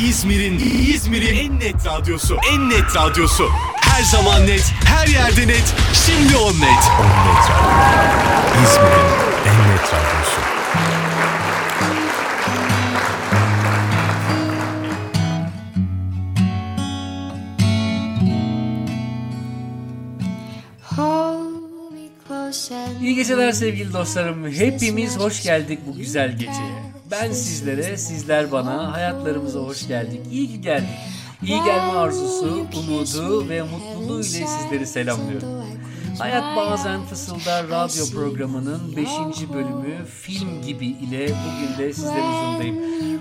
İzmir'in İzmir'in en net radyosu. En net radyosu. Her zaman net, her yerde net. Şimdi on net. On net radyo. İzmir'in en net radyosu. İyi geceler sevgili dostlarım. Hepimiz hoş geldik bu güzel geceye. Ben sizlere, sizler bana, hayatlarımıza hoş geldik. İyi ki geldik. İyi gelme arzusu, umudu ve mutluluğu ile sizleri selamlıyorum. Hayat Bazen Fısıldar radyo programının 5. bölümü Film Gibi ile bugün de sizlerin huzurundayım.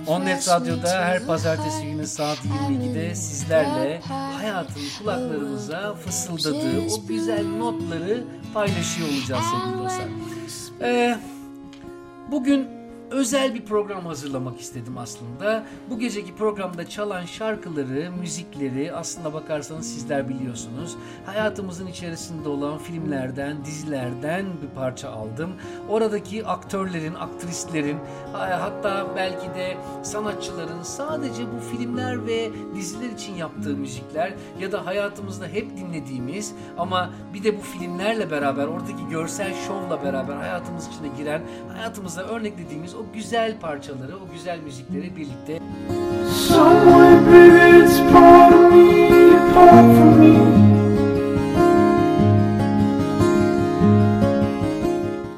Onnet Radyo'da her pazartesi günü saat 22'de sizlerle hayatın kulaklarımıza fısıldadığı o güzel notları paylaşıyor olacağız sevgili dostlar. Ee, bugün özel bir program hazırlamak istedim aslında. Bu geceki programda çalan şarkıları, müzikleri aslında bakarsanız sizler biliyorsunuz. Hayatımızın içerisinde olan filmlerden, dizilerden bir parça aldım. Oradaki aktörlerin, aktrislerin, hatta belki de sanatçıların sadece bu filmler ve diziler için yaptığı müzikler ya da hayatımızda hep dinlediğimiz ama bir de bu filmlerle beraber oradaki görsel şovla beraber hayatımız içine giren, hayatımızda örneklediğimiz o güzel parçaları, o güzel müzikleri birlikte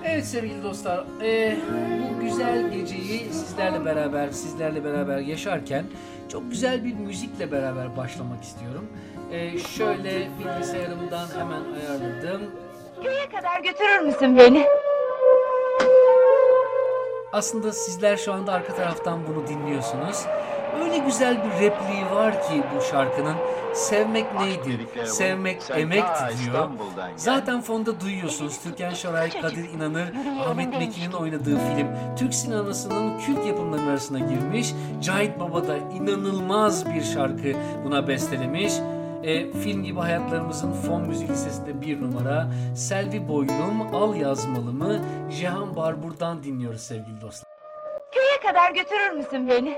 Evet sevgili dostlar, e, bu güzel geceyi sizlerle beraber, sizlerle beraber yaşarken çok güzel bir müzikle beraber başlamak istiyorum. E, şöyle bilgisayarımdan hemen ayarladım. Köye kadar götürür müsün beni? Aslında sizler şu anda arka taraftan bunu dinliyorsunuz. Öyle güzel bir repliği var ki bu şarkının. Sevmek neydi? Sevmek emekti diyor. Zaten fonda duyuyorsunuz. Türkan Şoray, Kadir İnanır, Ahmet Mekin'in oynadığı film Türk sinemasının kült yapımlarının arasına girmiş. Cahit Baba da inanılmaz bir şarkı buna bestelemiş. E, film gibi hayatlarımızın fon müzik listesinde bir numara. Selvi Boylum, Al Yazmalı mı? Cihan Barbur'dan dinliyoruz sevgili dostlar. Köye kadar götürür müsün beni?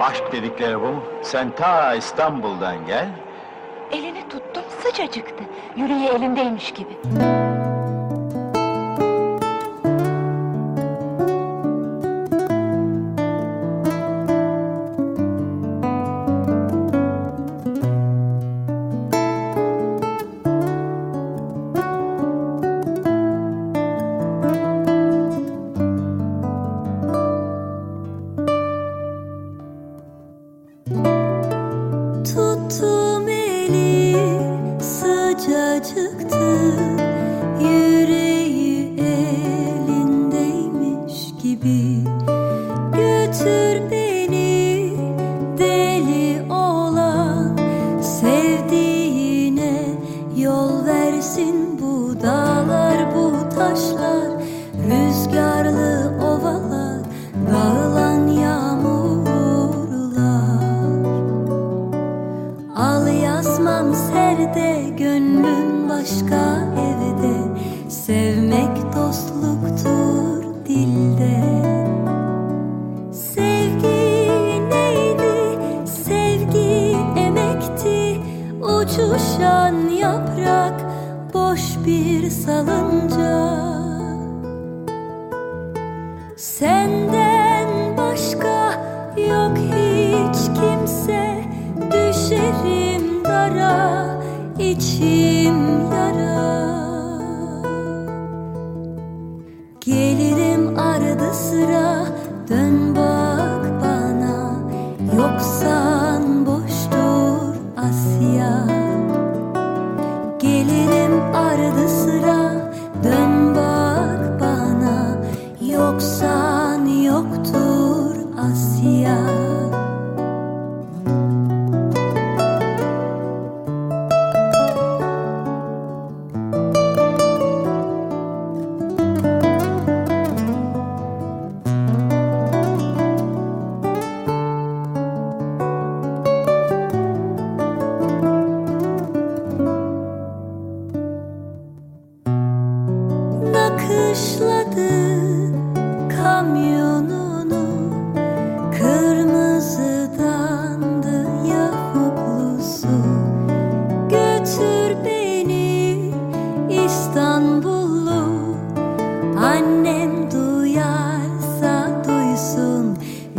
Aşk dedikleri bu. Sen ta İstanbul'dan gel. Elini tuttum sıcacıktı. Yüreği elindeymiş gibi.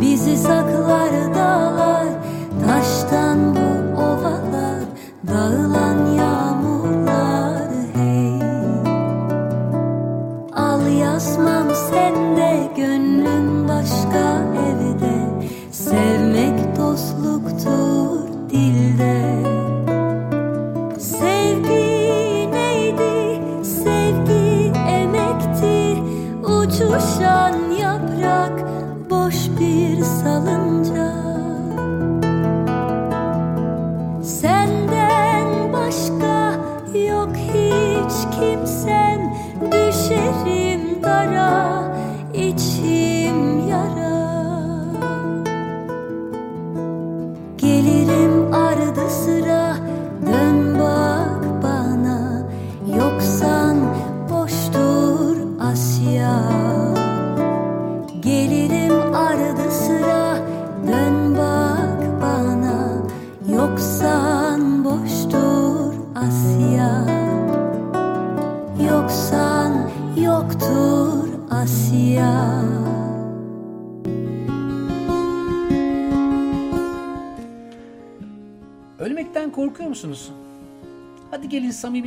Bizi saklar dağlar Taştan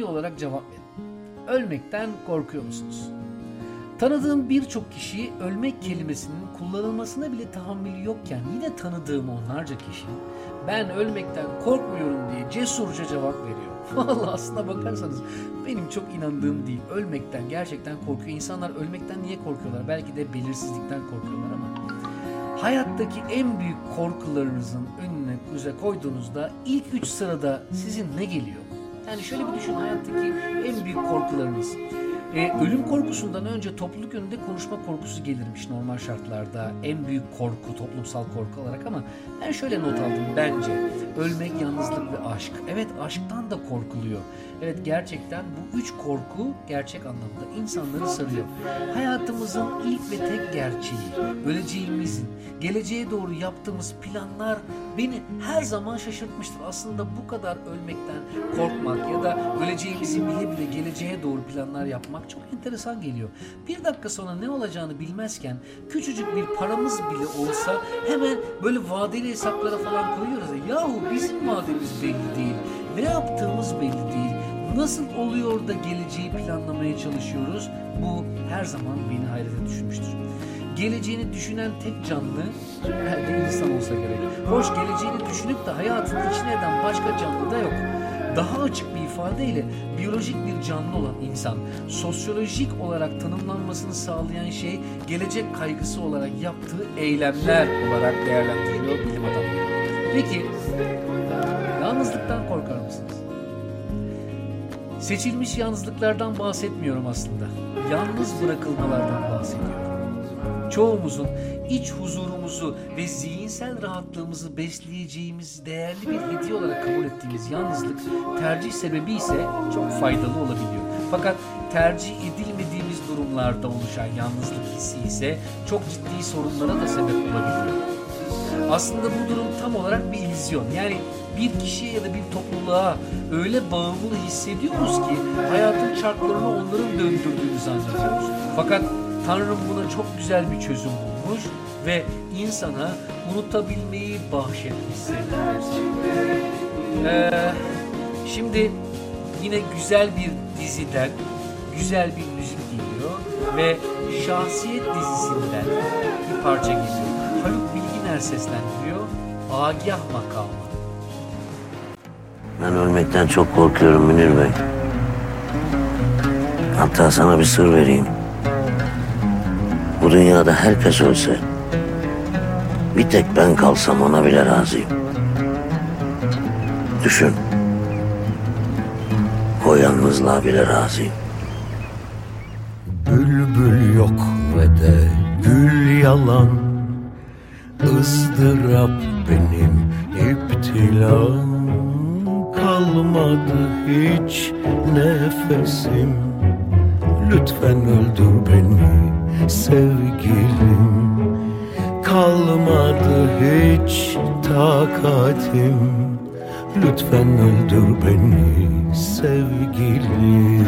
olarak cevap verin. Ölmekten korkuyor musunuz? Tanıdığım birçok kişi ölmek kelimesinin kullanılmasına bile tahammülü yokken yine tanıdığım onlarca kişi ben ölmekten korkmuyorum diye cesurca cevap veriyor. Vallahi aslına bakarsanız benim çok inandığım değil. Ölmekten gerçekten korkuyor. İnsanlar ölmekten niye korkuyorlar? Belki de belirsizlikten korkuyorlar ama hayattaki en büyük korkularınızın önüne koyduğunuzda ilk üç sırada sizin ne geliyor? Yani şöyle bir düşün hayattaki en büyük korkularınız. Ee, ölüm korkusundan önce topluluk önünde konuşma korkusu gelirmiş normal şartlarda. En büyük korku, toplumsal korku olarak ama ben şöyle not aldım bence. Ölmek, yalnızlık ve aşk. Evet aşktan da korkuluyor. Evet gerçekten bu üç korku gerçek anlamda insanları sarıyor. Hayatımızın ilk ve tek gerçeği, öleceğimizin, geleceğe doğru yaptığımız planlar beni her zaman şaşırtmıştır. Aslında bu kadar ölmekten korkmak ya da öleceğimizi bile bile geleceğe doğru planlar yapmak çok enteresan geliyor. Bir dakika sonra ne olacağını bilmezken küçücük bir paramız bile olsa hemen böyle vadeli hesaplara falan koyuyoruz. ya. Yahu bizim vademiz belli değil. Ne yaptığımız belli değil. Nasıl oluyor da geleceği planlamaya çalışıyoruz? Bu her zaman beni hayrete düşmüştür. Geleceğini düşünen tek canlı herhalde insan olsa gerek. Hoş geleceğini düşünüp de hayatını içine eden başka canlı da yok. Daha açık bir ifadeyle biyolojik bir canlı olan insan, sosyolojik olarak tanımlanmasını sağlayan şey gelecek kaygısı olarak yaptığı eylemler olarak değerlendiriliyor bilim adamları. Peki yalnızlıktan korkar mısınız? Seçilmiş yalnızlıklardan bahsetmiyorum aslında. Yalnız bırakılmalardan bahsediyorum. Çoğumuzun iç huzurumuzu ve zihinsel rahatlığımızı besleyeceğimiz değerli bir hediye olarak kabul ettiğimiz yalnızlık tercih sebebi ise çok faydalı olabiliyor. Fakat tercih edilmediğimiz durumlarda oluşan yalnızlık hissi ise çok ciddi sorunlara da sebep olabiliyor. Aslında bu durum tam olarak bir illüzyon. Yani bir kişiye ya da bir topluluğa öyle bağımlı hissediyoruz ki hayatın çarklarını onların döndürdüğünü zannediyoruz. Fakat Tanrım buna çok güzel bir çözüm bulmuş ve insana unutabilmeyi bahşetmiş sevgili dostlar. Ee, şimdi yine güzel bir diziden güzel bir müzik geliyor ve Şahsiyet dizisinden bir parça geliyor. Haluk Bilginer seslendiriyor. Agah makamı. Ben ölmekten çok korkuyorum Münir Bey. Hatta sana bir sır vereyim. Bu dünyada herkes ölse, bir tek ben kalsam ona bile razıyım. Düşün. O yalnızlığa bile razıyım. Bülbül yok ve de gül yalan ızdırap benim iptilam Kalmadı hiç nefesim Lütfen öldür beni sevgilim. Kalmadı hiç takatim. Lütfen öldür beni sevgilim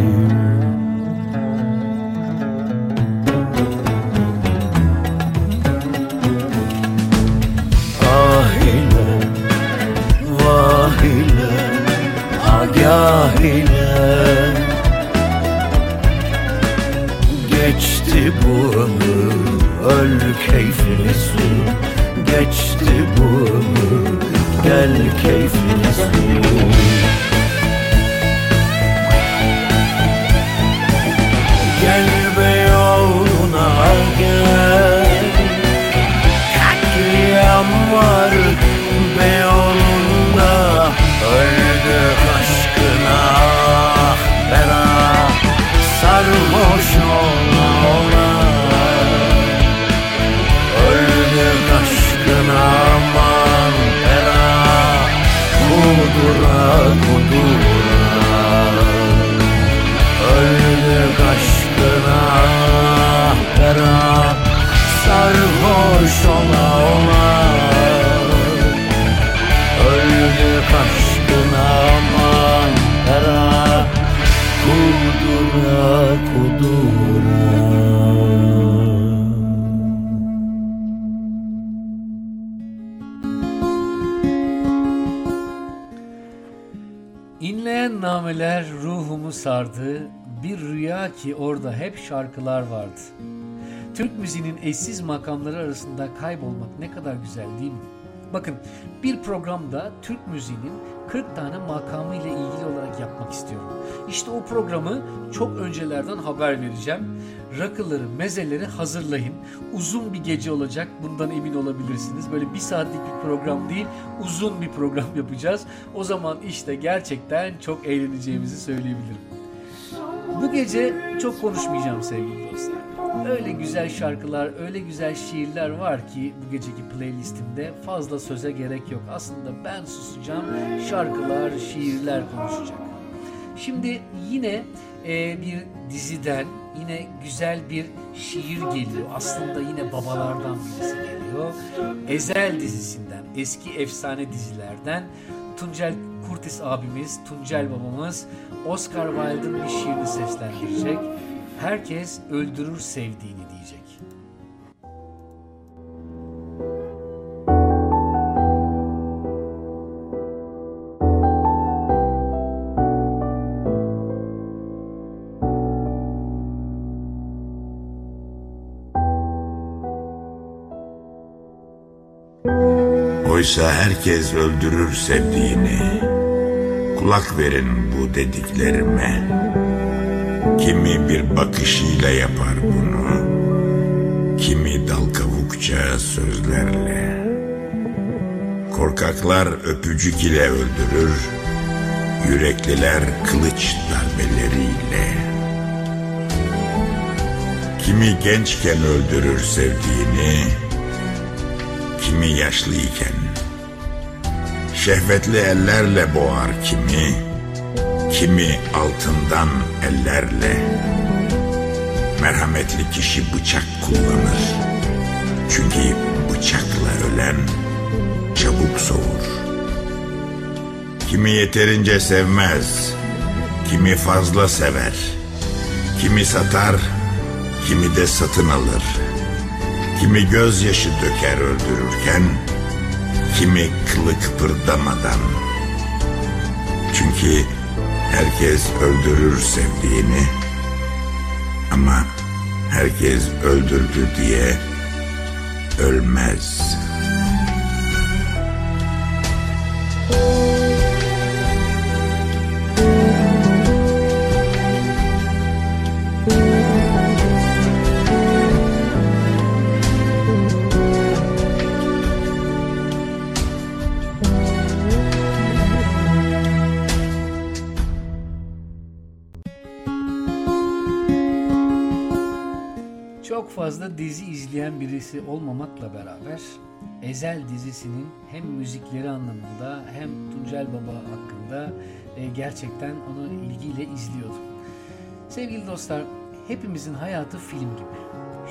ruhumu sardı. Bir rüya ki orada hep şarkılar vardı. Türk müziğinin eşsiz makamları arasında kaybolmak ne kadar güzel değil mi? Bakın bir programda Türk müziğinin 40 tane makamı ile ilgili olarak yapmak istiyorum. İşte o programı çok öncelerden haber vereceğim. Rakıları, mezeleri hazırlayın. Uzun bir gece olacak bundan emin olabilirsiniz. Böyle bir saatlik bir program değil uzun bir program yapacağız. O zaman işte gerçekten çok eğleneceğimizi söyleyebilirim. Bu gece çok konuşmayacağım sevgili dostlar. Öyle güzel şarkılar, öyle güzel şiirler var ki bu geceki playlistimde fazla söze gerek yok. Aslında ben susacağım, şarkılar, şiirler konuşacak. Şimdi yine e, bir diziden yine güzel bir şiir geliyor. Aslında yine babalardan birisi geliyor. Ezel dizisinden, eski efsane dizilerden Tuncel Kurtis abimiz, Tuncel babamız Oscar Wilde'ın bir şiirini seslendirecek. Herkes öldürür sevdiğini diyecek. Oysa herkes öldürür sevdiğini. Kulak verin bu dediklerime. Kimi bir bakışıyla yapar bunu. Kimi dal kavukça sözlerle. Korkaklar öpücük ile öldürür. Yürekliler kılıç darbeleriyle. Kimi gençken öldürür sevdiğini, kimi yaşlıyken. Şehvetli ellerle boğar kimi, kimi altından ellerle. Merhametli kişi bıçak kullanır. Çünkü bıçakla ölen çabuk soğur. Kimi yeterince sevmez, kimi fazla sever. Kimi satar, kimi de satın alır. Kimi gözyaşı döker öldürürken, kimi kılı kıpırdamadan. Çünkü herkes öldürür sevdiğini ama herkes öldürdü diye ölmez. Fazla dizi izleyen birisi olmamakla beraber Ezel dizisinin hem müzikleri anlamında hem Tuncel Baba hakkında e, gerçekten onu ilgiyle izliyordum. Sevgili dostlar, hepimizin hayatı film gibi.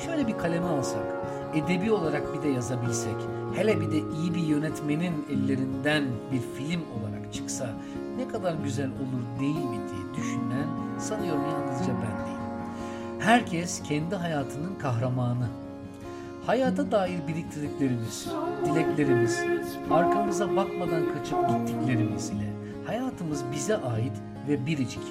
Şöyle bir kaleme alsak, edebi olarak bir de yazabilsek, hele bir de iyi bir yönetmenin ellerinden bir film olarak çıksa ne kadar güzel olur değil mi diye düşünen sanıyorum yalnızca ben. Herkes kendi hayatının kahramanı. Hayata dair biriktirdiklerimiz, dileklerimiz, arkamıza bakmadan kaçıp gittiklerimiz ile hayatımız bize ait ve biricik.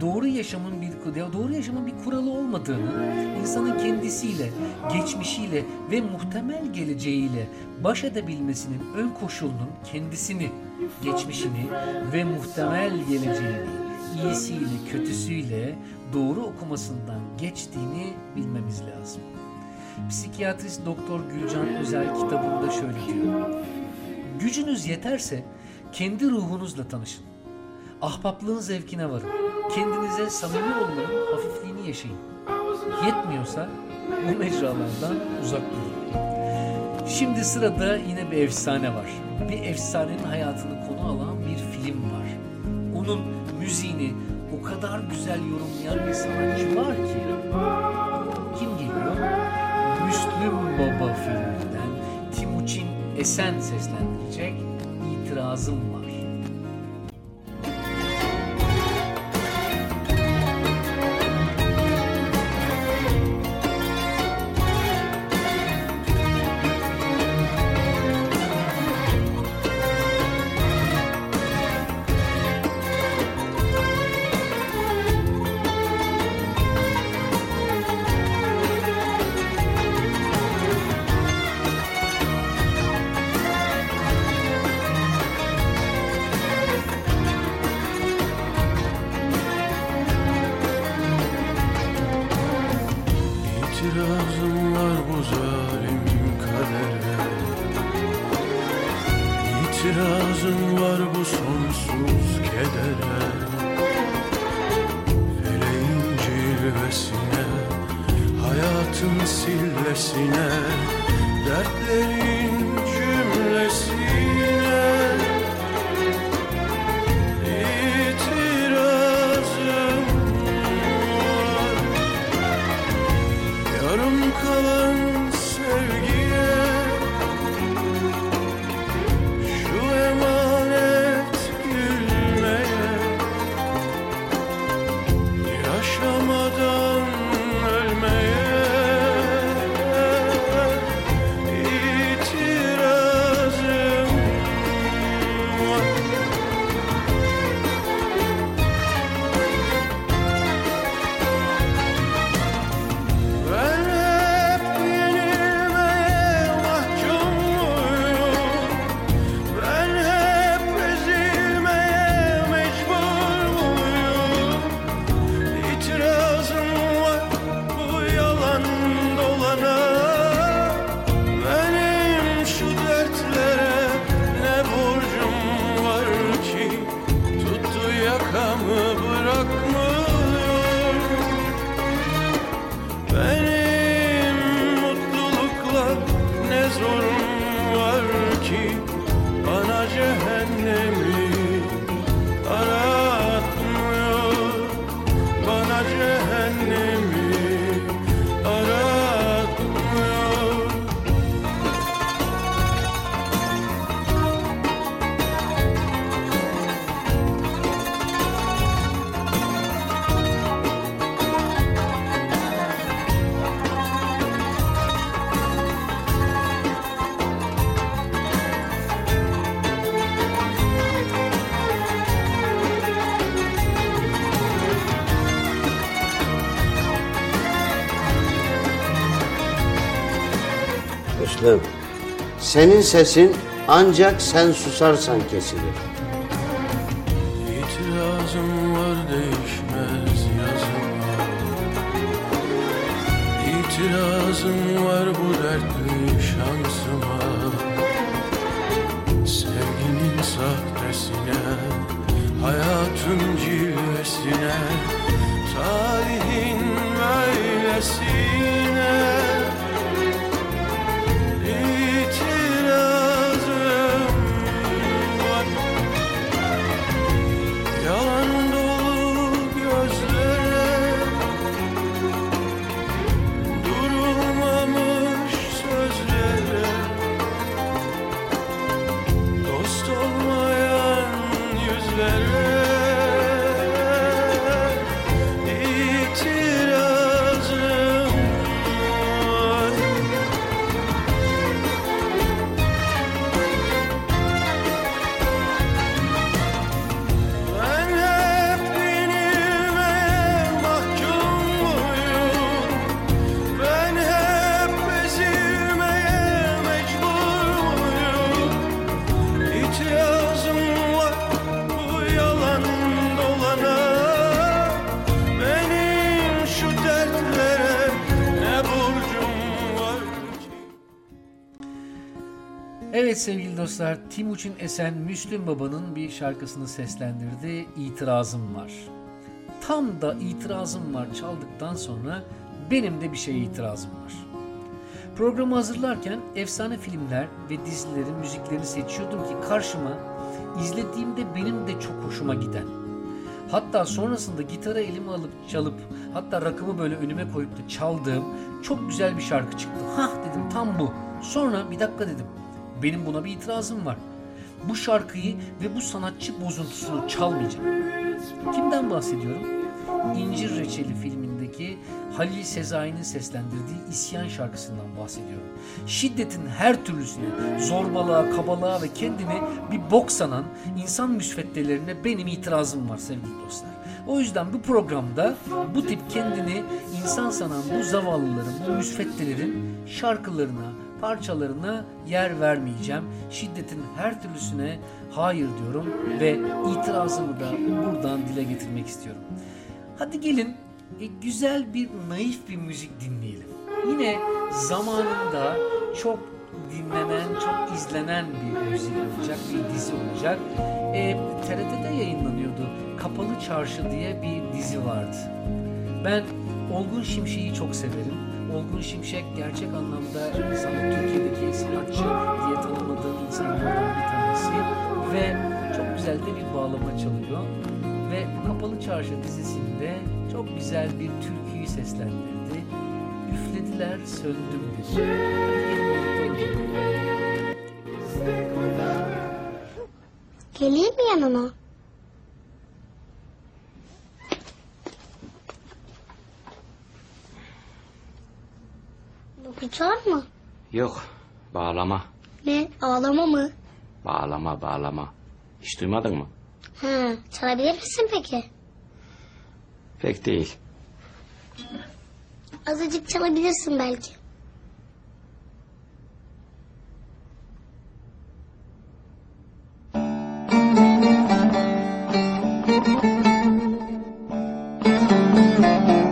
Doğru yaşamın bir doğru yaşamın bir kuralı olmadığını, insanın kendisiyle, geçmişiyle ve muhtemel geleceğiyle baş edebilmesinin ön koşulunun kendisini, geçmişini ve muhtemel geleceğini iyisiyle kötüsüyle doğru okumasından geçtiğini bilmemiz lazım. Psikiyatrist Doktor Gülcan Özel kitabında şöyle diyor. Gücünüz yeterse kendi ruhunuzla tanışın. Ahbaplığın zevkine varın. Kendinize samimi olmanın hafifliğini yaşayın. Yetmiyorsa bu mecralardan uzak durun. Şimdi sırada yine bir efsane var. Bir efsanenin hayatını konu alan bir film var. Onun müziğini o kadar güzel yorumlayan bir sanatçı var ki. Kim geliyor? Müslüm Baba filminden Timuçin Esen seslendirecek İtirazım var. Senin sesin ancak sen susarsan kesilir. İtirazım var değişmez yazıma İtirazım var bu dertli şansıma. Sevginin sahtesine Hayatın cilvesine Tarihin böylesine sevgili dostlar, Timuçin Esen Müslüm Baba'nın bir şarkısını seslendirdi. İtirazım var. Tam da itirazım var çaldıktan sonra benim de bir şeye itirazım var. Programı hazırlarken efsane filmler ve dizilerin müziklerini seçiyordum ki karşıma izlediğimde benim de çok hoşuma giden. Hatta sonrasında gitarı elime alıp çalıp hatta rakımı böyle önüme koyup da çaldığım çok güzel bir şarkı çıktı. Hah dedim tam bu. Sonra bir dakika dedim. Benim buna bir itirazım var. Bu şarkıyı ve bu sanatçı bozuntusunu çalmayacağım. Kimden bahsediyorum? İncir Reçeli filmindeki Halil Sezai'nin seslendirdiği İsyan şarkısından bahsediyorum. Şiddetin her türlüsüne, zorbalığa, kabalığa ve kendini bir bok sanan insan müsveddelerine benim itirazım var sevgili dostlar. O yüzden bu programda bu tip kendini insan sanan bu zavallıların, bu müsveddelerin şarkılarına, parçalarına yer vermeyeceğim. Şiddetin her türlüsüne hayır diyorum ve itirazımı da buradan dile getirmek istiyorum. Hadi gelin e, güzel bir naif bir müzik dinleyelim. Yine zamanında çok dinlenen, çok izlenen bir müzik olacak, bir dizi olacak. E, TRT'de yayınlanıyordu. Kapalı Çarşı diye bir dizi vardı. Ben Olgun Şimşek'i çok severim. Olgun Şimşek gerçek anlamda sana Türkiye'deki sanatçı diye tanımladığım insanlardan bir tanesi ve çok güzel de bir bağlama çalıyor. Ve Kapalı Çarşı dizisinde çok güzel bir türküyü seslendirdi. Üflediler söndüm dinleyelim. Geleyim mi yanına? Gitar mı? Yok, bağlama. Ne? Ağlama mı? Bağlama, bağlama. Hiç duymadın mı? Ha, çalabilir misin peki? Pek değil. Azıcık çalabilirsin belki. Üflediler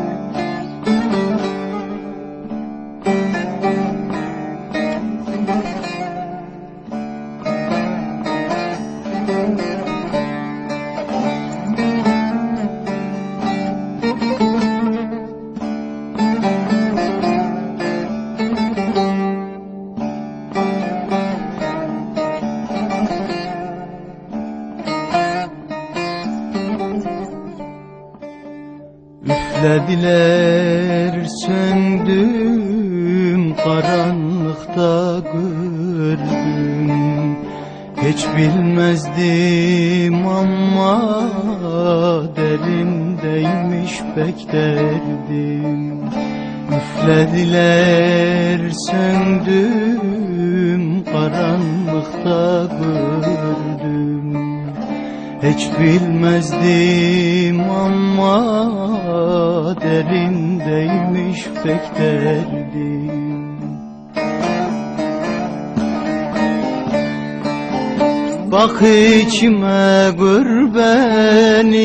Bak içime gör beni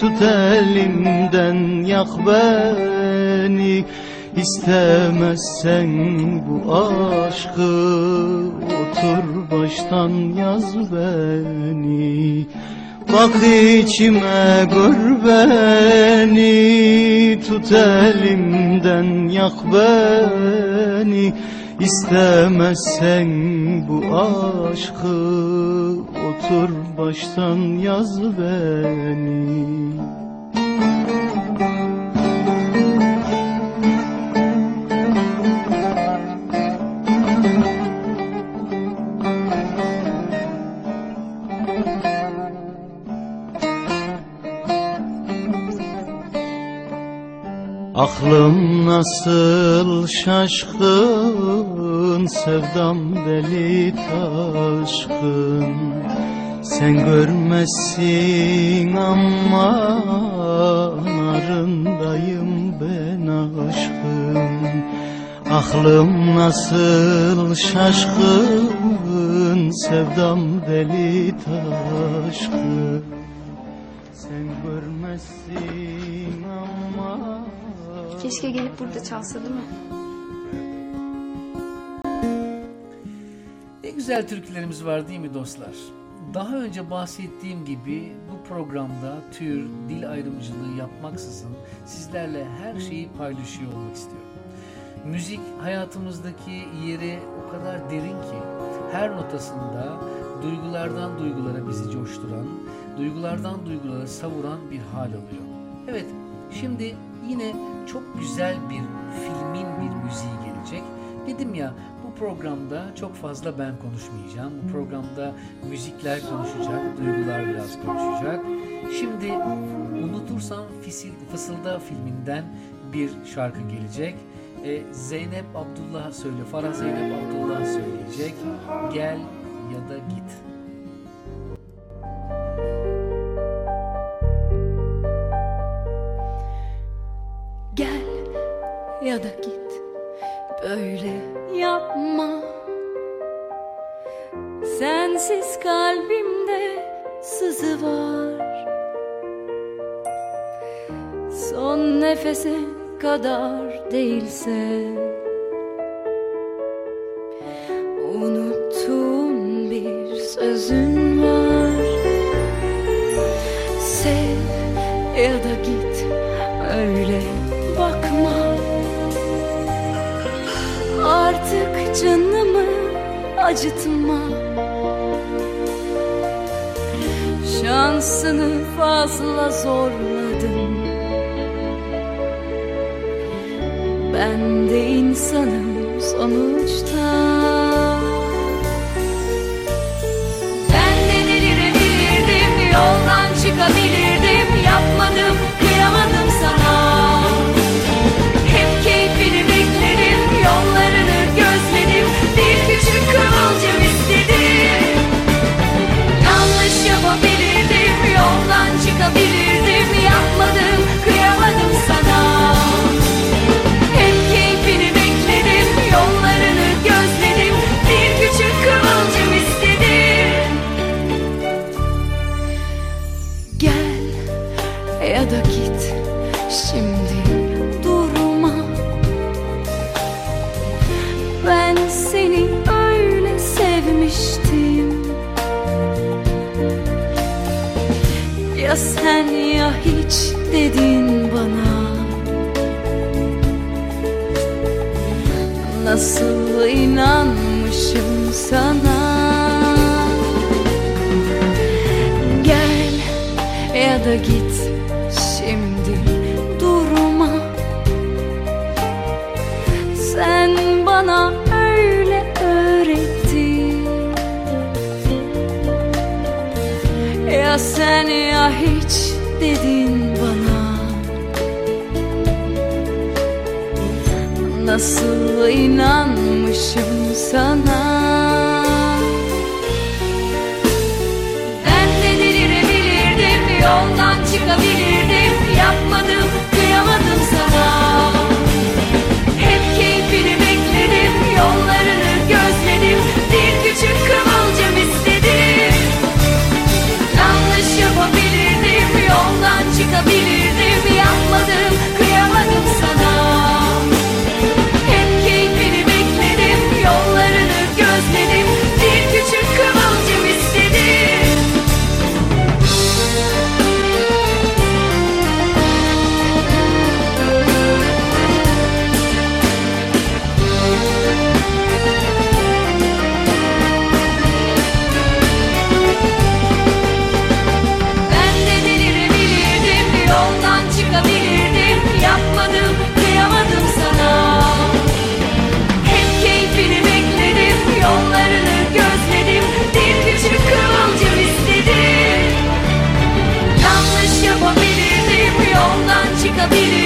Tut elimden yak beni. İstemezsen bu aşkı Otur baştan yaz beni. Bak içime gör beni Tut elimden yak beni İstemezsen bu aşkı Otur baştan yaz beni. Aklım nasıl şaşkın Sevdam deli taşkın. Sen görmezsin ama Narındayım ben aşkın. Aklım nasıl şaşkın Sevdam deli taşkın. Sen görmezsin Keşke gelip burada çalsa değil mi? Ne güzel türkülerimiz var değil mi dostlar? Daha önce bahsettiğim gibi bu programda tür, dil ayrımcılığı yapmaksızın sizlerle her şeyi paylaşıyor olmak istiyorum. Müzik hayatımızdaki yeri o kadar derin ki her notasında duygulardan duygulara bizi coşturan, duygulardan duygulara savuran bir hal alıyor. Evet, şimdi yine çok güzel bir filmin bir müziği gelecek. Dedim ya bu programda çok fazla ben konuşmayacağım. Bu programda müzikler konuşacak, duygular biraz konuşacak. Şimdi Unutursam Fisil, Fısılda filminden bir şarkı gelecek. Ee, Zeynep Abdullah söyle, Farah Zeynep Abdullah söyleyecek. Gel ya da git. Ya da git. Böyle yapma. Sensiz kalbimde sızı var. Son nefese kadar değilse acıtma. Şansını fazla zorladın. Ben de insanım sonuçta git şimdi durma. Sen bana öyle öğrettin. Ya sen ya hiç dedin bana. Nasıl inanmışım sana did.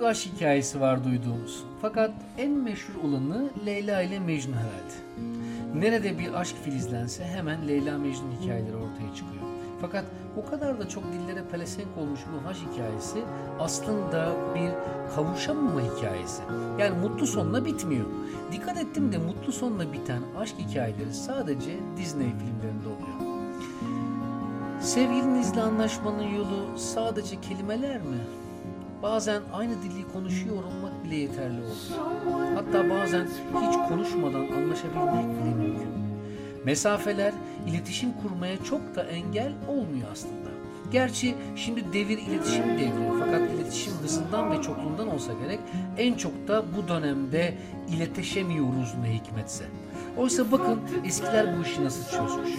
Birçok aşk hikayesi var duyduğumuz. Fakat en meşhur olanı Leyla ile Mecnun herhalde. Nerede bir aşk filizlense hemen Leyla Mecnun hikayeleri ortaya çıkıyor. Fakat o kadar da çok dillere pelesenk olmuş bu aşk hikayesi aslında bir kavuşamama hikayesi. Yani mutlu sonla bitmiyor. Dikkat ettim de mutlu sonla biten aşk hikayeleri sadece Disney filmlerinde oluyor. Sevgilinizle anlaşmanın yolu sadece kelimeler mi? Bazen aynı dili konuşuyor olmak bile yeterli oluyor. Hatta bazen hiç konuşmadan anlaşabilmek bile mümkün. Mesafeler iletişim kurmaya çok da engel olmuyor aslında. Gerçi şimdi devir iletişim devri fakat iletişim hızından ve çokluğundan olsa gerek en çok da bu dönemde iletişemiyoruz ne hikmetse. Oysa bakın eskiler bu işi nasıl çözmüş.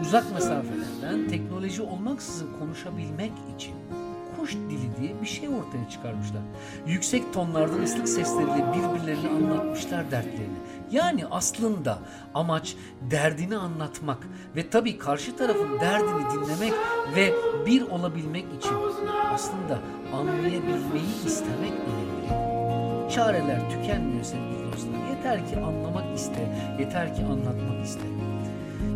Uzak mesafelerden teknoloji olmaksızın konuşabilmek için kuş dili diye bir şey ortaya çıkarmışlar. Yüksek tonlardan ıslık sesleriyle birbirlerine anlatmışlar dertlerini. Yani aslında amaç derdini anlatmak ve tabii karşı tarafın derdini dinlemek ve bir olabilmek için aslında anlayabilmeyi istemek önemli. Çareler tükenmiyor sevgili dostlar. Yeter ki anlamak iste, yeter ki anlatmak iste.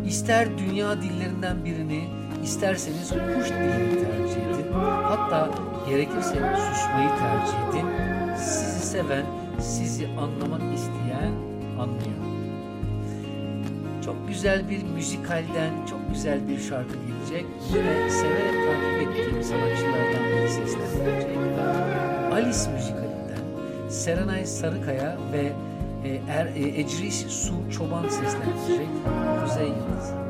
İster dünya dillerinden birini, isterseniz kuş dilini tercih edin. Hatta gerekirse susmayı tercih edin. Sizi seven, sizi anlamak isteyen anlıyor. Çok güzel bir müzikalden çok güzel bir şarkı gelecek. Yine severek takip ettiğim sanatçılardan biri seslendirecek. Alice müzikalinden Serenay Sarıkaya ve e, er, e, Ecris Su Çoban seslendirecek. Kuzey Yıldızı.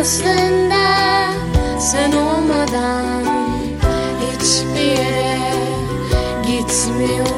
Aslında sen olmadan hiçbir yere gitmiyorum.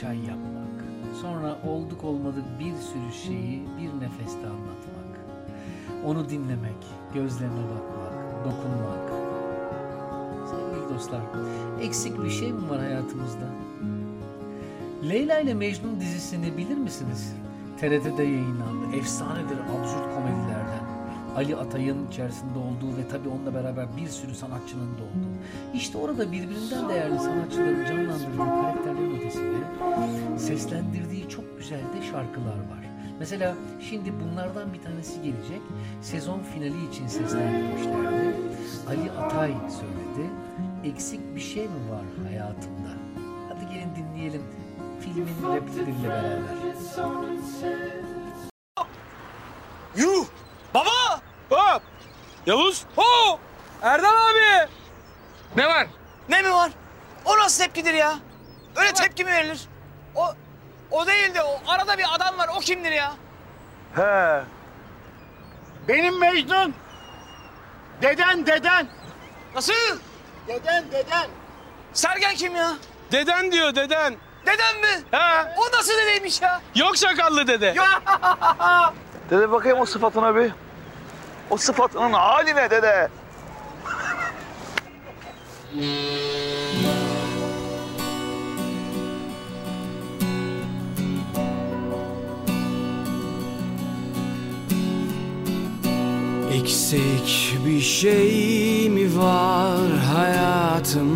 Çay yapmak. Sonra olduk olmadık bir sürü şeyi bir nefeste anlatmak. Onu dinlemek, gözlerine bakmak, dokunmak. Sevgili dostlar, eksik bir şey mi var hayatımızda? Leyla ile Mecnun dizisini bilir misiniz? TRT'de yayınlandı. Efsanedir absürt komedilerden. Ali Atay'ın içerisinde olduğu ve tabii onunla beraber bir sürü sanatçının da olduğu. İşte orada birbirinden değerli sanatçıların canlandırdığı karakterlerin ötesinde seslendirdiği çok güzel de şarkılar var. Mesela şimdi bunlardan bir tanesi gelecek. Sezon finali için seslendirmişlerdi. Ali Atay söyledi. Eksik bir şey mi var hayatımda? Hadi gelin dinleyelim filmin replikleriyle beraber. Yuh! Yavuz! Hop! Erdal abi! Ne var? Ne mi var? O nasıl tepkidir ya? Öyle tepki mi verilir? O o değil de o arada bir adam var. O kimdir ya? He. Benim Mecnun. Deden deden. Nasıl? Deden deden. Sergen kim ya? Deden diyor deden. Deden mi? He. O nasıl dedeymiş ya? Yok sakallı dede. Ya! Dede bakayım o sıfatına bir. O sıfatının haline dede. Eksik bir şey mi var hayatımda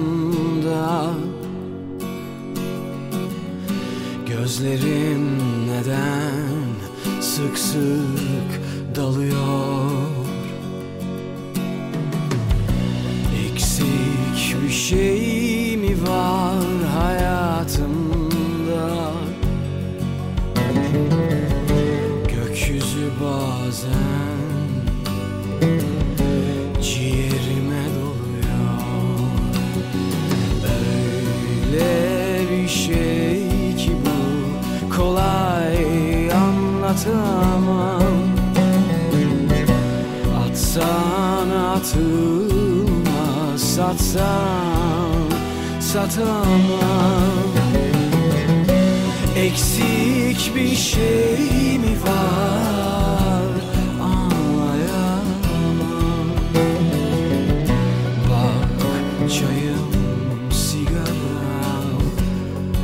Gözlerim neden sık sık dalıyor bir şey mi var hayatımda. Gökyüzü bazen ciğerime doluyor. Öyle bir şey ki bu kolay anlatamam. Atsan atılmaz satsan satamam. Eksik bir şey mi var? Anlayamam. Bak çayım, sigaram,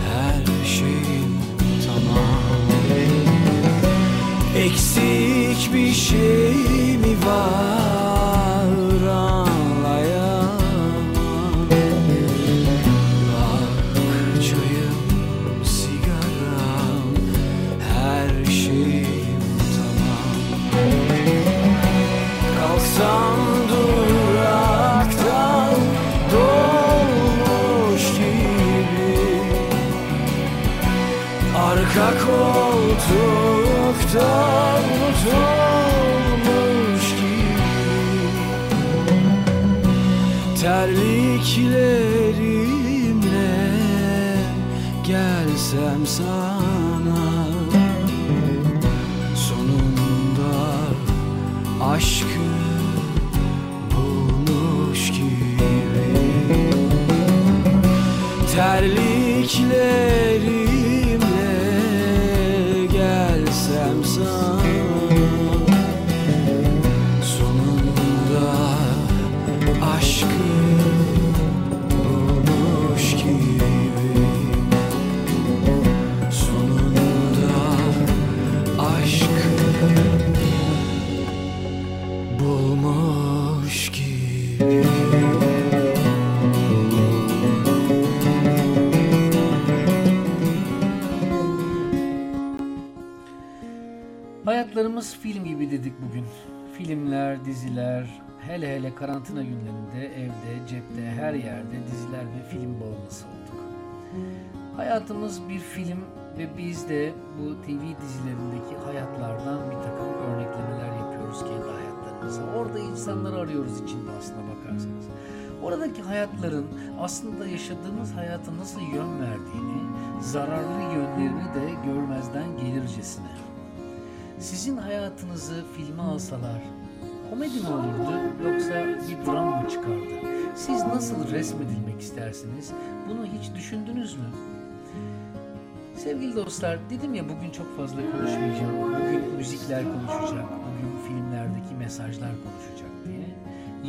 her şeyim tamam. Eksik bir şey mi var gelsem sana Sonunda aşkı bulmuş gibi. Terliklerimle Hayatlarımız film gibi dedik bugün. Filmler, diziler, hele hele karantina günlerinde evde, cepte, her yerde diziler ve film bağımlısı olduk. Hayatımız bir film ve biz de bu TV dizilerindeki hayatlardan bir takım örneklemeler yapıyoruz kendi hayatlarımıza. Orada insanları arıyoruz içinde aslına bakarsanız. Oradaki hayatların aslında yaşadığımız hayata nasıl yön verdiğini, zararlı yönlerini de görmezden gelircesine. Sizin hayatınızı filme alsalar komedi mi olurdu yoksa bir dram mı çıkardı? Siz nasıl resmedilmek istersiniz? Bunu hiç düşündünüz mü? Sevgili dostlar, dedim ya bugün çok fazla konuşmayacağım. Bugün müzikler konuşacak, bugün filmlerdeki mesajlar konuşacak diye.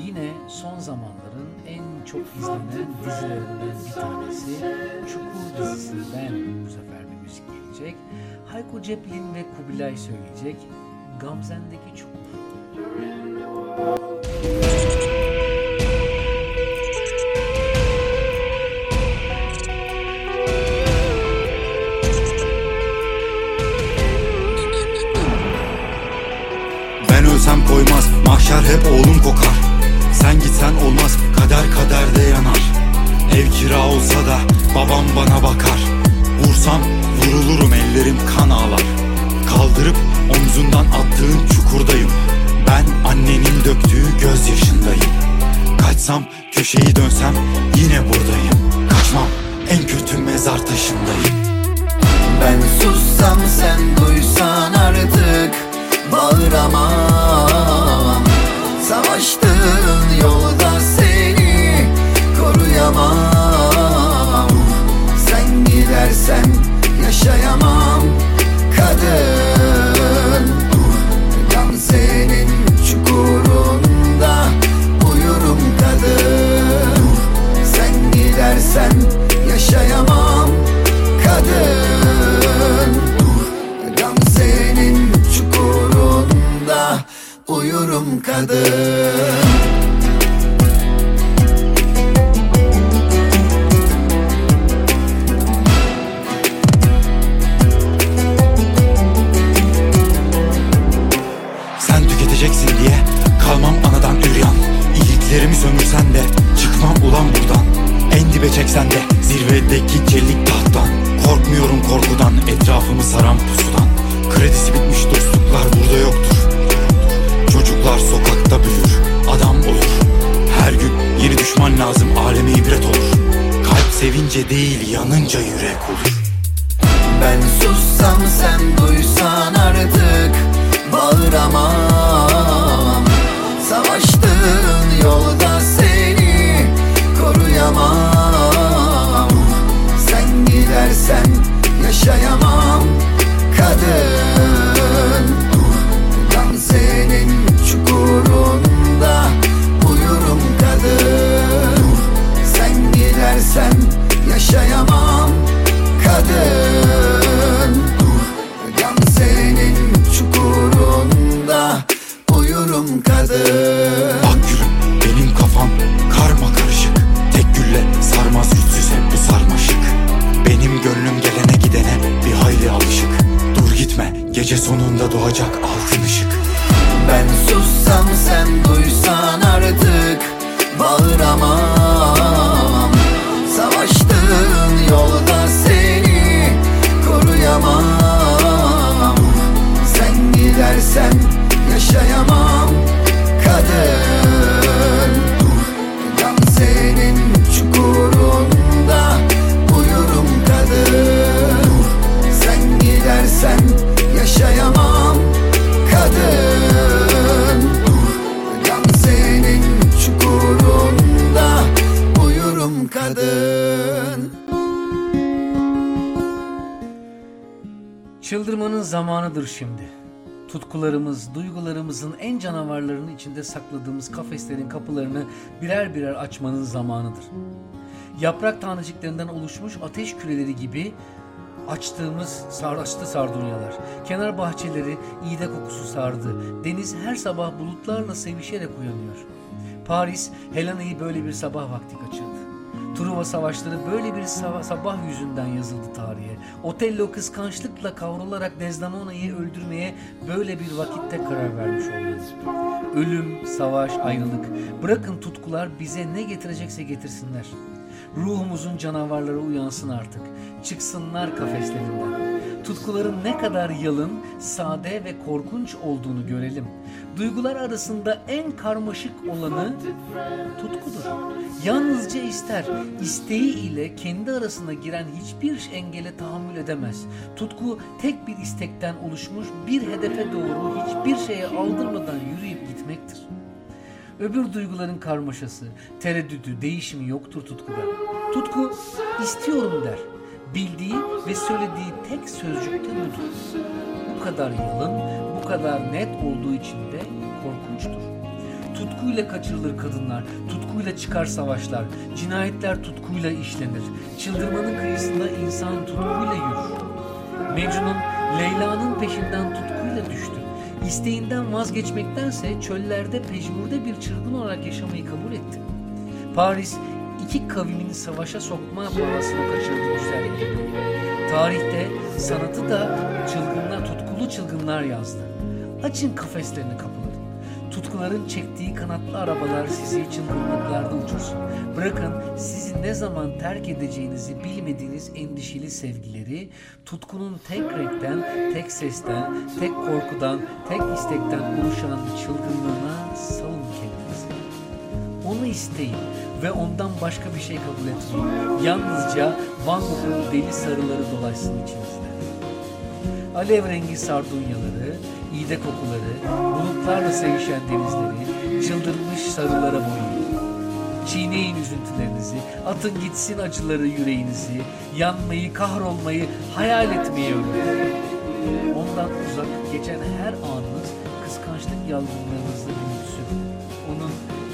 Yine son zamanların en çok izlenen dizilerinden bir tanesi Çukur dizisinden bu sefer bir müzik gelecek. Hayko Cepkin ve Kubilay söyleyecek Gamzen'deki Çukur. Ben ölsem koymaz mahşer hep oğlum kokar Sen gitsen olmaz kader kaderde yanar Ev kira olsa da babam bana bakar Vursam vurulurum ellerim kan ağlar. Kaldırıp omzundan attığın çukurdayım. Ben annenin döktüğü gözyaşındayım. Kaçsam köşeyi dönsem yine buradayım. Kaçmam en kötü mezar taşındayım. Ben sussam sen duysan artık Bağıramam kadın Sen tüketeceksin diye kalmam anadan üryan. İyiliklerimi sömürsen de çıkmam ulan buradan. En dibe çeksen de zirvedeki çelik tahttan. Korkmuyorum korkudan etrafımı saran pusudan. Kredisi bitmiş dostluklar burada yoktur Çocuklar sokakta büyür adam olur. Her gün yeni düşman lazım aleme ibret olur. Kalp sevince değil yanınca yürek olur. Ben sussam sen duysan artık Bağıramam. Savaştığın yolda seni koruyamam kadın Gamze'nin çukurunda uyurum kadın Bak gülüm benim kafam karma karışık. Tek gülle sarmaz güçsüz hep bu sarmaşık. Benim gönlüm gelene gidene bir hayli alışık. Dur gitme gece sonunda doğacak altın ışık. Ben sussam sen duysan artık Bağıramam zamanıdır şimdi. Tutkularımız, duygularımızın en canavarlarının içinde sakladığımız kafeslerin kapılarını birer birer açmanın zamanıdır. Yaprak taneciklerinden oluşmuş ateş küreleri gibi açtığımız saraçtı sardunyalar. Kenar bahçeleri iğde kokusu sardı. Deniz her sabah bulutlarla sevişerek uyanıyor. Paris, Helena'yı böyle bir sabah vakti kaçırdı. Truva savaşları böyle bir sabah yüzünden yazıldı tarihe. Otello kıskançlıkla kavrularak Desdemona'yı öldürmeye böyle bir vakitte karar vermiş olmalı. Ölüm, savaş, ayrılık. Bırakın tutkular bize ne getirecekse getirsinler. Ruhumuzun canavarları uyansın artık. Çıksınlar kafeslerinden. Tutkuların ne kadar yalın, sade ve korkunç olduğunu görelim. Duygular arasında en karmaşık olanı tutkudur. Yalnızca ister. İsteği ile kendi arasına giren hiçbir engele tahammül edemez. Tutku tek bir istekten oluşmuş bir hedefe doğru hiçbir şeye aldırmadan yürüyüp gitmektir. Öbür duyguların karmaşası, tereddüdü, değişimi yoktur tutkuda. Tutku istiyorum der. Bildiği ve söylediği tek sözcük de budur. Bu kadar yalın, bu kadar net olduğu için de korkunçtur. Tutkuyla kaçırılır kadınlar, tutkuyla çıkar savaşlar, cinayetler tutkuyla işlenir. Çıldırmanın kıyısında insan tutkuyla yürür. Mecnun Leyla'nın peşinden tutkuyla düştü. İsteğinden vazgeçmektense çöllerde pejmurde bir çılgın olarak yaşamayı kabul etti. Paris iki kavimin savaşa sokma pahasına kaçırdı güzelliğini. Tarihte sanatı da çılgınlar, tutkulu çılgınlar yazdı. Açın kafeslerini kapıların. Tutkuların çektiği kanatlı arabalar sizi çılgınlıklarda uçursun. Bırakın sizi ne zaman terk edeceğinizi bilmediğiniz endişeli sevgileri, tutkunun tek renkten, tek sesten, tek korkudan, tek istekten oluşan çılgınlığına salın kendinizi. Onu isteyin ve ondan başka bir şey kabul etmeyin. Yalnızca Van Gogh'un deli sarıları dolaşsın içinizde. Alev rengi sardunyaları, iğde kokuları, bulutlarla sevişen denizleri, çıldırmış sarılara boyayın. Çiğneyin üzüntülerinizi, atın gitsin acıları yüreğinizi, yanmayı, kahrolmayı, hayal etmeyi öğrenin. Ondan uzak geçen her anınız kıskançlık yalgınlığınızla büyüsün. Onun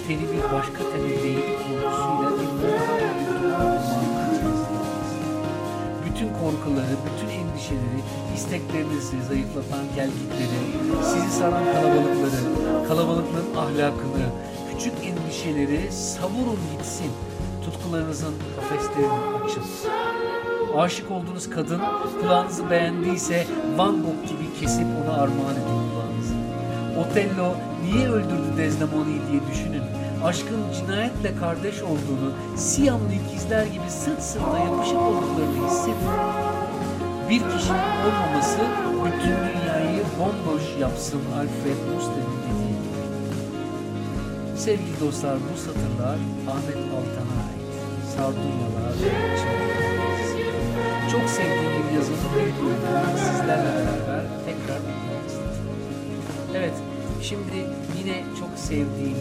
teni bir başka tene değil isteklerinizi zayıflatan gelgitleri, sizi saran kalabalıkları, kalabalıkların ahlakını, küçük endişeleri savurun gitsin. Tutkularınızın kafeslerini açın. Aşık olduğunuz kadın kulağınızı beğendiyse Van Gogh gibi kesip ona armağan edin kulağınızı. Otello niye öldürdü Desdemone'yi diye düşünün. Aşkın cinayetle kardeş olduğunu, Siyamlı ikizler gibi sırt sırta yapışık olduklarını hissedin. Bir kişinin olmaması bütün dünyayı bomboş yapsın Alfred Musler'in dediği gibi. Sevgili dostlar bu satırlar Ahmet Altan'a ait. Sardunyalar. Çok sevdiğim bir yazının bir bölümünü sizlerle beraber tekrar istedim. Evet, şimdi yine çok sevdiğim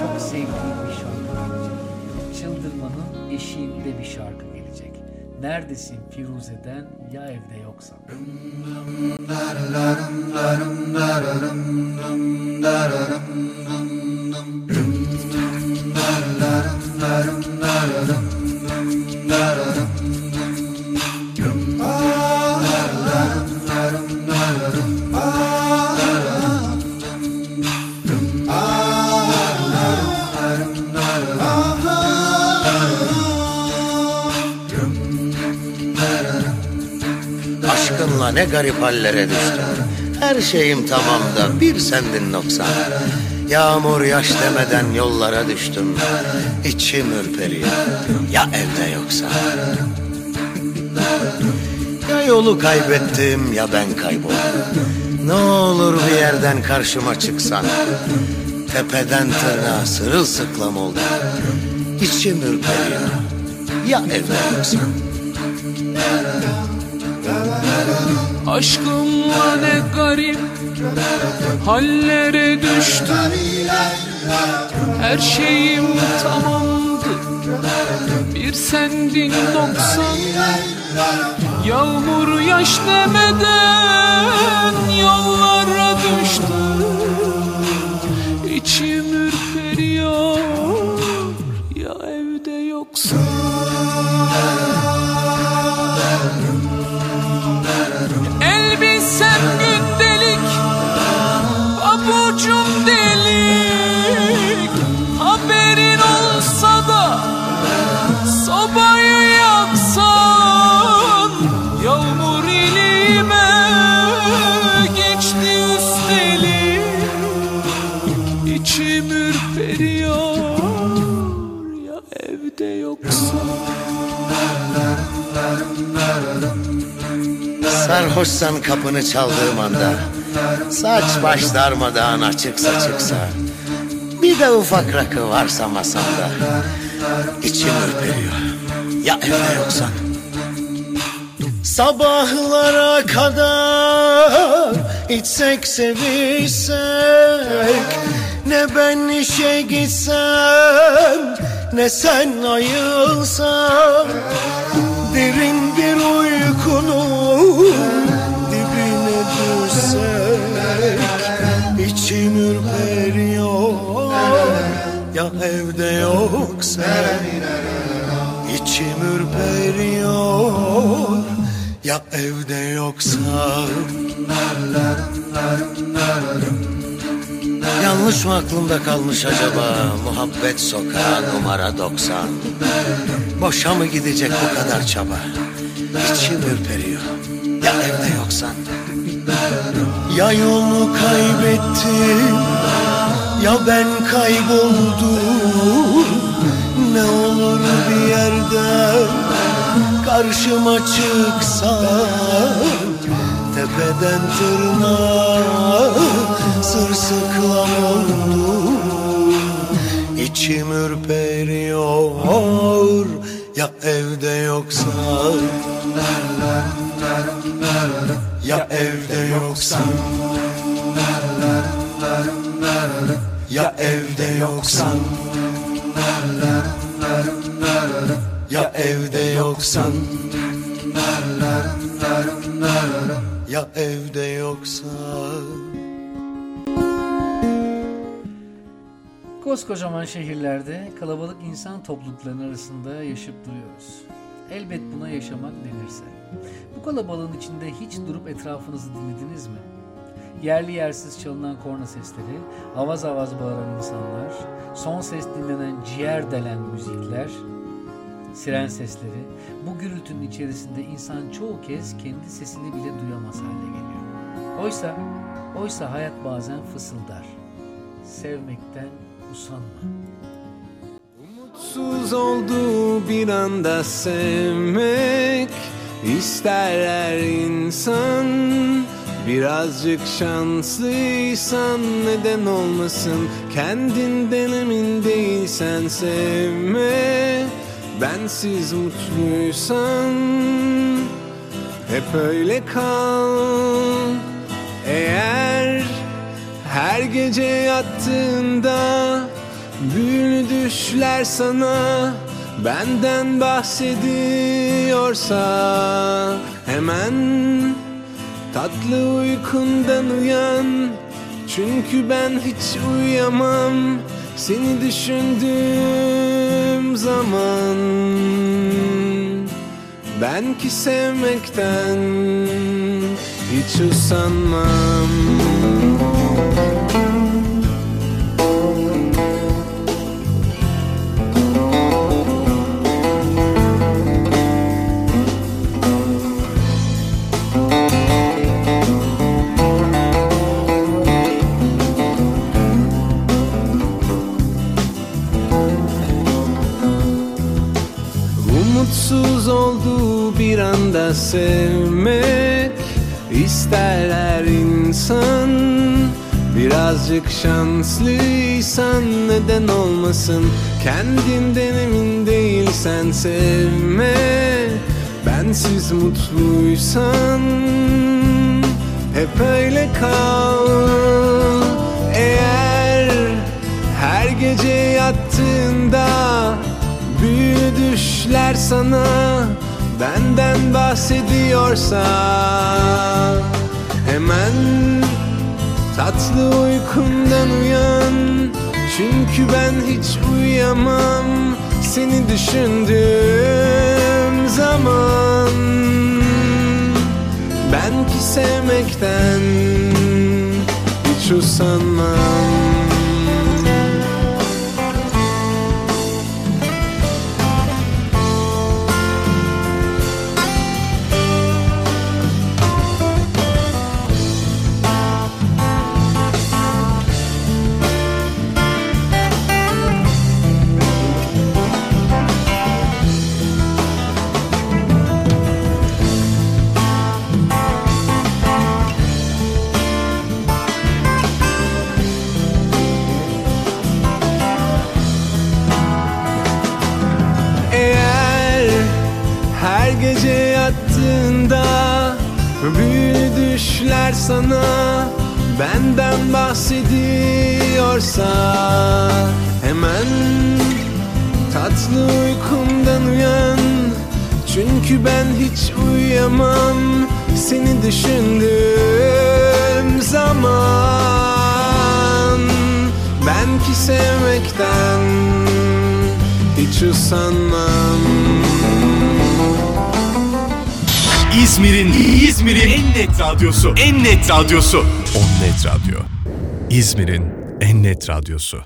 çok sevdiğim bir şarkı. Çıldırmanın eşiğinde bir şarkı gelecek. Neredesin Firuze'den ya evde yoksan. Garip hallere düştüm. Her şeyim tamam da bir sendin noksan. Yağmur yaş demeden yollara düştüm. İçim ürperiyor. Ya evde yoksa? Ya yolu kaybettim ya ben kayboldum. Ne olur bir yerden karşıma çıksan. Tepeden tırnağa sırılsıklam oldum. İçim ürperiyor. Ya evde yoksa? Aşkımla ne garip hallere düştüm. Her şeyim tamamdı. Bir sendin noksan Yağmur yaş demeden yollara düştüm. İçim ürperiyor ya evde yoksa Sarhoşsan kapını çaldığım anda Saç baş darmadağın açıksa çıksa Bir de ufak rakı varsa masamda İçim ürperiyor. Ya evde yoksan Sabahlara kadar içsek sevişsek Ne ben işe gitsem Ne sen ayılsan Derin bir uykunun evde yok sen İçim ürperiyor. Ya evde yoksa? Yanlış mı aklımda kalmış acaba? Muhabbet sokağı numara 90 Boşa mı gidecek bu kadar çaba? İçim ürperiyor. Ya evde yoksan Ya yolu kaybettim Ya ben kayboldum Ne olur bir yerden Karşıma çıksan. Tepeden tırnağa Sırsıklam oldum. İçim ürperiyor Ya evde yoksa. Ya evde yoksa Ya evde yoksan Ya evde yoksan Ya evde yoksan Koskocaman şehirlerde kalabalık insan topluluklarının arasında yaşayıp duruyoruz. Elbet buna yaşamak denirse. Bu kalabalığın içinde hiç durup etrafınızı dinlediniz mi? Yerli yersiz çalınan korna sesleri, avaz avaz bağıran insanlar, son ses dinlenen ciğer delen müzikler, siren sesleri, bu gürültünün içerisinde insan çoğu kez kendi sesini bile duyamaz hale geliyor. Oysa, oysa hayat bazen fısıldar. Sevmekten usanma. Mutsuz olduğu bir anda sevmek ister her insan Birazcık şanslıysan neden olmasın? Kendinden emin değilsen sevme. Bensiz mutluysan hep öyle kal. Eğer her gece yattığında Büyülü düşler sana benden bahsediyorsa Hemen tatlı uykundan uyan Çünkü ben hiç uyuyamam. Seni düşündüğüm zaman Ben ki sevmekten hiç usanmam Olduğu bir anda sevmek. İster her insan Birazcık şanslıysan neden olmasın? Kendinden emin değilsen sevme. Bensiz mutluysan hep öyle kal. Eğer her gece yattığında Büyülü düşler sana benden bahsediyorsa Hemen tatlı uykundan uyan. Çünkü ben hiç uyuyamam seni düşündüğüm zaman. Ben ki sevmekten hiç usanmam sana benden bahsediyorsa hemen tatlı uykumdan uyan. Çünkü ben hiç uyuyamam. Seni düşündüğüm zaman. Ben ki sevmekten hiç usanmam İzmir'in İzmir'in en net radyosu. En net radyosu. On Net Radyo. İzmir'in en net radyosu.